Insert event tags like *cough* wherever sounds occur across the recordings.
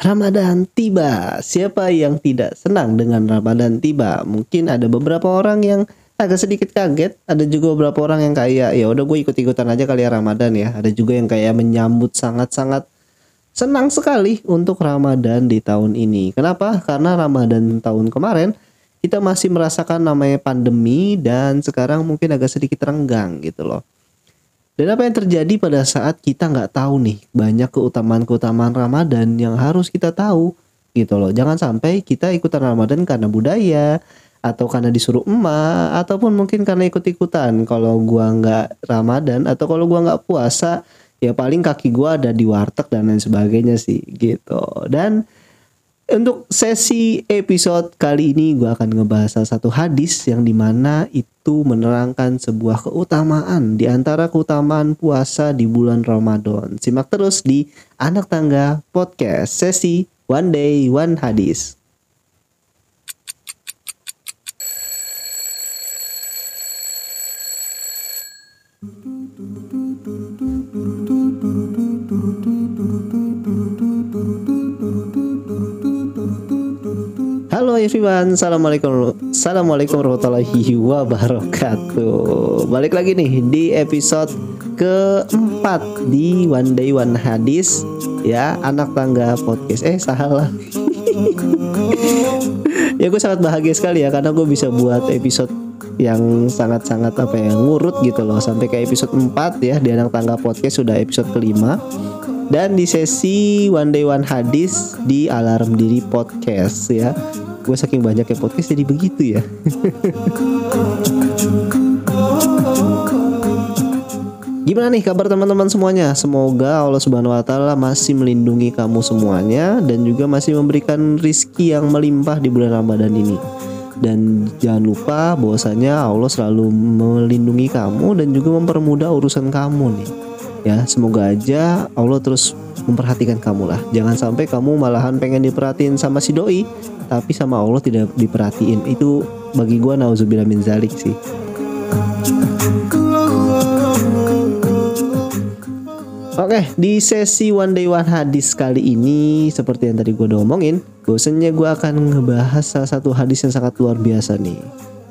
Ramadan tiba. Siapa yang tidak senang dengan Ramadan tiba? Mungkin ada beberapa orang yang agak sedikit kaget, ada juga beberapa orang yang kayak ya udah gue ikut-ikutan aja kali ya Ramadan ya. Ada juga yang kayak menyambut sangat-sangat senang sekali untuk Ramadan di tahun ini. Kenapa? Karena Ramadan tahun kemarin kita masih merasakan namanya pandemi dan sekarang mungkin agak sedikit renggang gitu loh. Dan apa yang terjadi pada saat kita nggak tahu nih banyak keutamaan-keutamaan Ramadan yang harus kita tahu gitu loh. Jangan sampai kita ikutan Ramadan karena budaya atau karena disuruh emak ataupun mungkin karena ikut-ikutan. Kalau gua nggak Ramadan atau kalau gua nggak puasa ya paling kaki gua ada di warteg dan lain sebagainya sih gitu. Dan untuk sesi episode kali ini gue akan ngebahas salah satu hadis yang di mana itu menerangkan sebuah keutamaan di antara keutamaan puasa di bulan Ramadan. Simak terus di Anak Tangga Podcast sesi One Day One Hadis. Everyone, assalamualaikum, assalamualaikum warahmatullahi wabarakatuh. Balik lagi nih di episode keempat di One Day One Hadis ya anak tangga podcast. Eh salah. *laughs* ya gue sangat bahagia sekali ya karena gue bisa buat episode yang sangat-sangat apa ya ngurut gitu loh sampai ke episode 4 ya di anak tangga podcast sudah episode kelima dan di sesi One Day One Hadis di Alarm Diri Podcast ya gue saking banyaknya podcast jadi begitu ya Gimana nih kabar teman-teman semuanya? Semoga Allah Subhanahu wa taala masih melindungi kamu semuanya dan juga masih memberikan rizki yang melimpah di bulan Ramadan ini. Dan jangan lupa bahwasanya Allah selalu melindungi kamu dan juga mempermudah urusan kamu nih. Ya, semoga aja Allah terus memperhatikan kamu lah. Jangan sampai kamu malahan pengen diperhatiin sama si doi, tapi sama Allah tidak diperhatiin. Itu bagi gua nauzubillah min zalik sih. Oke, di sesi One Day One Hadis kali ini seperti yang tadi gue udah omongin, bosennya gue akan ngebahas salah satu hadis yang sangat luar biasa nih,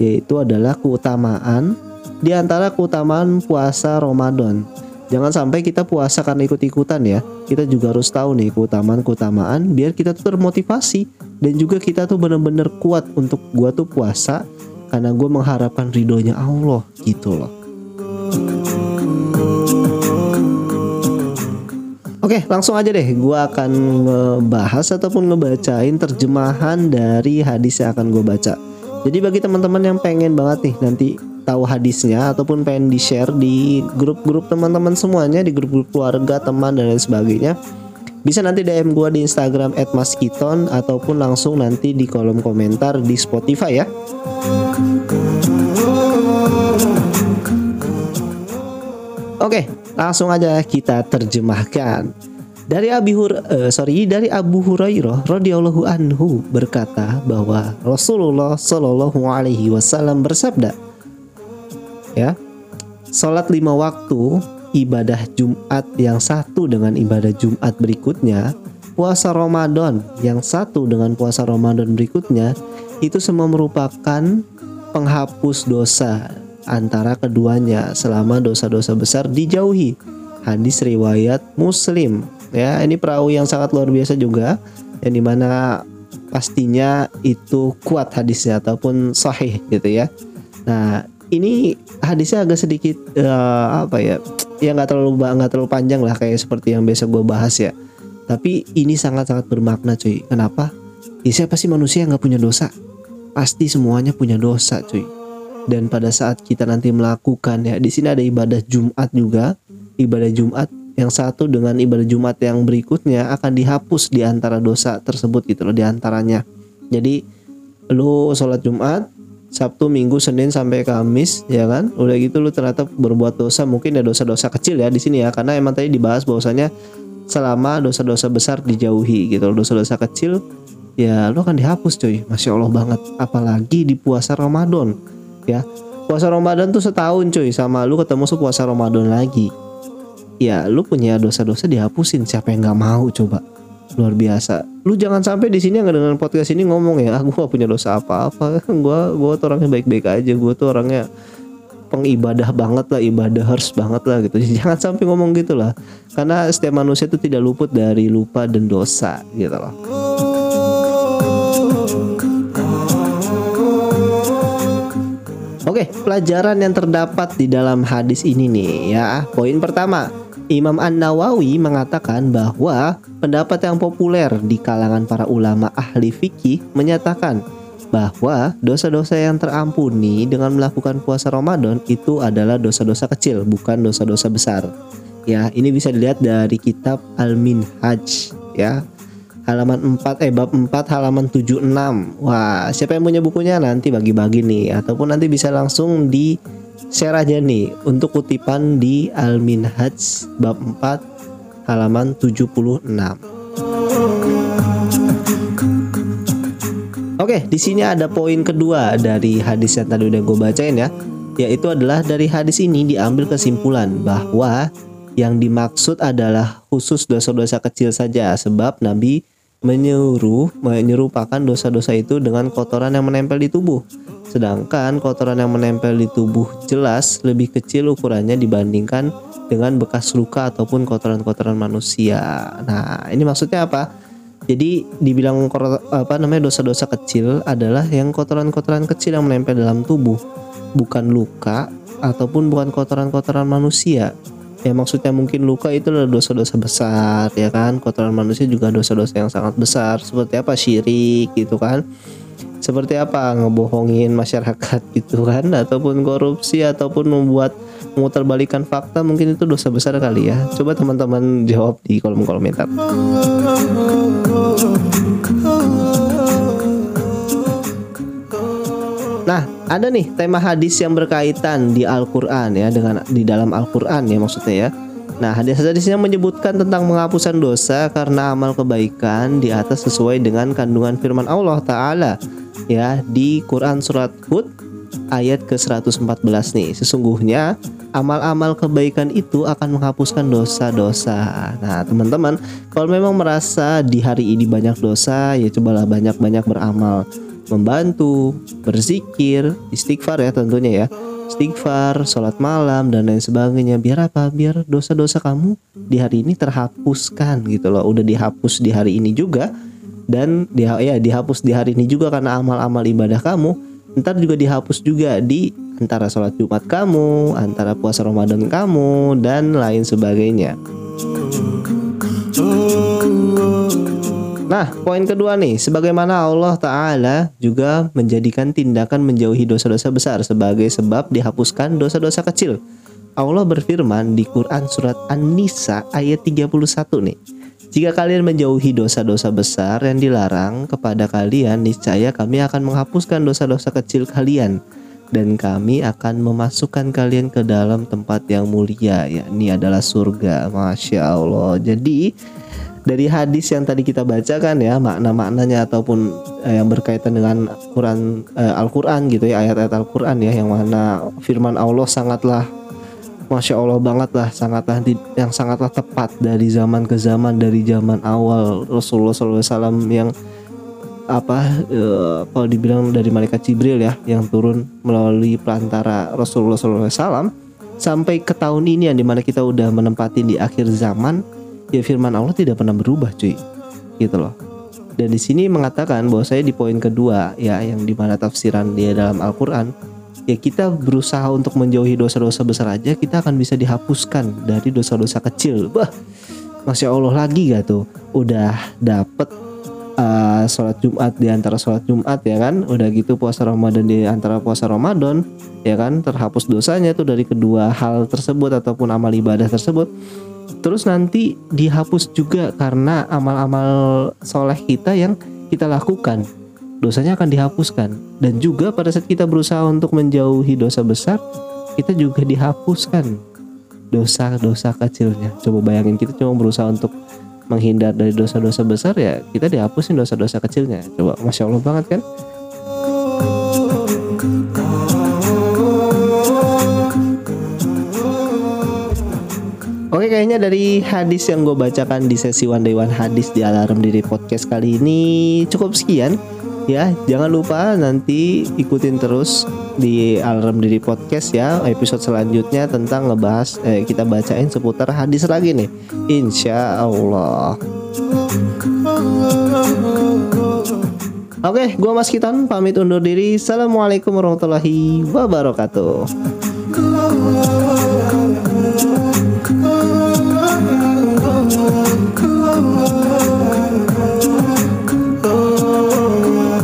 yaitu adalah keutamaan di antara keutamaan puasa Ramadan. Jangan sampai kita puasa karena ikut-ikutan ya. Kita juga harus tahu nih keutamaan-keutamaan biar kita tuh termotivasi dan juga kita tuh bener-bener kuat untuk gua tuh puasa karena gue mengharapkan ridhonya Allah gitu loh. Oke, langsung aja deh. Gua akan ngebahas ataupun ngebacain terjemahan dari hadis yang akan gue baca. Jadi bagi teman-teman yang pengen banget nih nanti tahu hadisnya ataupun pengen di share di grup-grup teman-teman semuanya di grup-grup keluarga teman dan lain sebagainya bisa nanti DM gue di Instagram @maskiton ataupun langsung nanti di kolom komentar di Spotify ya. Oke, langsung aja kita terjemahkan. Dari Abi Hur uh, sorry dari Abu Hurairah radhiyallahu anhu berkata bahwa Rasulullah Shallallahu alaihi wasallam bersabda, ya. Salat lima waktu, ibadah Jumat yang satu dengan ibadah Jumat berikutnya, puasa Ramadan yang satu dengan puasa Ramadan berikutnya, itu semua merupakan penghapus dosa antara keduanya selama dosa-dosa besar dijauhi. Hadis riwayat Muslim. Ya, ini perahu yang sangat luar biasa juga yang di mana pastinya itu kuat hadisnya ataupun sahih gitu ya. Nah, ini hadisnya agak sedikit uh, apa ya ya nggak terlalu nggak terlalu panjang lah kayak seperti yang biasa gue bahas ya. Tapi ini sangat sangat bermakna cuy. Kenapa? Ya siapa sih manusia yang nggak punya dosa? Pasti semuanya punya dosa cuy. Dan pada saat kita nanti melakukan ya di sini ada ibadah Jumat juga. Ibadah Jumat yang satu dengan ibadah Jumat yang berikutnya akan dihapus di antara dosa tersebut gitu loh di antaranya. Jadi lu sholat Jumat Sabtu, Minggu, Senin sampai Kamis, ya kan? Udah gitu lu ternyata berbuat dosa, mungkin ya dosa-dosa kecil ya di sini ya, karena emang tadi dibahas bahwasanya selama dosa-dosa besar dijauhi gitu, dosa-dosa kecil ya lu akan dihapus cuy, masya Allah banget. Apalagi di puasa Ramadan, ya. Puasa Ramadan tuh setahun cuy, sama lu ketemu puasa Ramadan lagi. Ya, lu punya dosa-dosa dihapusin, siapa yang nggak mau coba? Luar biasa. Lu jangan sampai di sini nggak dengan podcast ini ngomong ya, aku gak punya dosa apa-apa. *laughs* Gua gua tuh orangnya baik-baik aja. Gua tuh orangnya pengibadah banget lah, ibadah harus banget lah gitu. *laughs* Jangan sampai ngomong gitu lah. Karena setiap manusia itu tidak luput dari lupa dan dosa gitu loh. Oke, pelajaran yang terdapat di dalam hadis ini nih ya. Poin pertama, Imam An-Nawawi mengatakan bahwa pendapat yang populer di kalangan para ulama ahli fikih menyatakan bahwa dosa-dosa yang terampuni dengan melakukan puasa Ramadan itu adalah dosa-dosa kecil, bukan dosa-dosa besar. Ya, ini bisa dilihat dari kitab Al-Minhaj ya halaman 4 eh bab 4 halaman 76. Wah, siapa yang punya bukunya nanti bagi-bagi nih ataupun nanti bisa langsung di share aja nih untuk kutipan di Al-Minhaj bab 4 halaman 76. Oke, di sini ada poin kedua dari hadis yang tadi udah gue bacain ya, yaitu adalah dari hadis ini diambil kesimpulan bahwa yang dimaksud adalah khusus dosa-dosa kecil saja sebab Nabi menyuruh menyerupakan dosa-dosa itu dengan kotoran yang menempel di tubuh. Sedangkan kotoran yang menempel di tubuh jelas lebih kecil ukurannya dibandingkan dengan bekas luka ataupun kotoran-kotoran manusia. Nah, ini maksudnya apa? Jadi dibilang apa namanya dosa-dosa kecil adalah yang kotoran-kotoran kecil yang menempel dalam tubuh, bukan luka ataupun bukan kotoran-kotoran manusia. Ya maksudnya mungkin luka itu adalah dosa-dosa besar ya kan? Kotoran manusia juga dosa-dosa yang sangat besar seperti apa? Syirik gitu kan seperti apa ngebohongin masyarakat gitu kan? Ataupun korupsi ataupun membuat memutarbalikkan fakta mungkin itu dosa besar kali ya. Coba teman-teman jawab di kolom komentar. Nah, ada nih tema hadis yang berkaitan di Al-Qur'an ya dengan di dalam Al-Qur'an ya maksudnya ya. Nah, hadis-hadisnya menyebutkan tentang penghapusan dosa karena amal kebaikan di atas sesuai dengan kandungan firman Allah taala ya di Quran surat Hud ayat ke-114 nih. Sesungguhnya amal-amal kebaikan itu akan menghapuskan dosa-dosa. Nah, teman-teman, kalau memang merasa di hari ini banyak dosa, ya cobalah banyak-banyak beramal membantu, berzikir, istighfar ya tentunya ya. Istighfar, sholat malam dan lain sebagainya. Biar apa? Biar dosa-dosa kamu di hari ini terhapuskan gitu loh. Udah dihapus di hari ini juga dan dia ya dihapus di hari ini juga karena amal-amal ibadah kamu. Ntar juga dihapus juga di antara sholat Jumat kamu, antara puasa Ramadan kamu dan lain sebagainya. Nah, poin kedua nih, sebagaimana Allah Ta'ala juga menjadikan tindakan menjauhi dosa-dosa besar sebagai sebab dihapuskan dosa-dosa kecil. Allah berfirman di Quran surat An-Nisa ayat 31 nih. Jika kalian menjauhi dosa-dosa besar yang dilarang kepada kalian, niscaya kami akan menghapuskan dosa-dosa kecil kalian dan kami akan memasukkan kalian ke dalam tempat yang mulia yakni adalah surga. Masya Allah. Jadi dari hadis yang tadi kita bacakan ya makna-maknanya ataupun eh, yang berkaitan dengan Quran eh, Al-Quran gitu ya ayat-ayat Al-Quran ya yang mana firman Allah sangatlah Masya Allah banget lah sangatlah yang sangatlah tepat dari zaman ke zaman dari zaman awal. Rasulullah SAW yang apa eh, kalau dibilang dari malaikat Jibril ya yang turun melalui perantara Rasulullah SAW sampai ke tahun ini yang di mana kita udah menempati di akhir zaman ya firman Allah tidak pernah berubah cuy. Gitu loh. Dan di sini mengatakan bahwa saya di poin kedua ya yang di mana tafsiran dia dalam Al-Quran ya kita berusaha untuk menjauhi dosa-dosa besar aja kita akan bisa dihapuskan dari dosa-dosa kecil. Bah masya Allah lagi gak tuh? Udah dapet uh, sholat Jumat di antara sholat Jumat ya kan? Udah gitu puasa Ramadan di antara puasa Ramadan ya kan? Terhapus dosanya tuh dari kedua hal tersebut ataupun amal ibadah tersebut terus nanti dihapus juga karena amal-amal soleh kita yang kita lakukan. Dosanya akan dihapuskan. Dan juga pada saat kita berusaha untuk menjauhi dosa besar kita juga dihapuskan dosa-dosa kecilnya. Coba bayangin kita cuma berusaha untuk menghindar dari dosa-dosa besar ya kita dihapusin dosa-dosa kecilnya. Coba masya allah banget kan Oke kayaknya dari hadis yang gue bacakan di sesi One Day One Hadis di Alarm Diri Podcast kali ini cukup sekian ya jangan lupa nanti ikutin terus di Alarm Diri Podcast ya episode selanjutnya tentang ngebahas eh, kita bacain seputar hadis lagi nih Insya Allah Oke, gua Mas Kiton pamit undur diri. Assalamualaikum warahmatullahi wabarakatuh.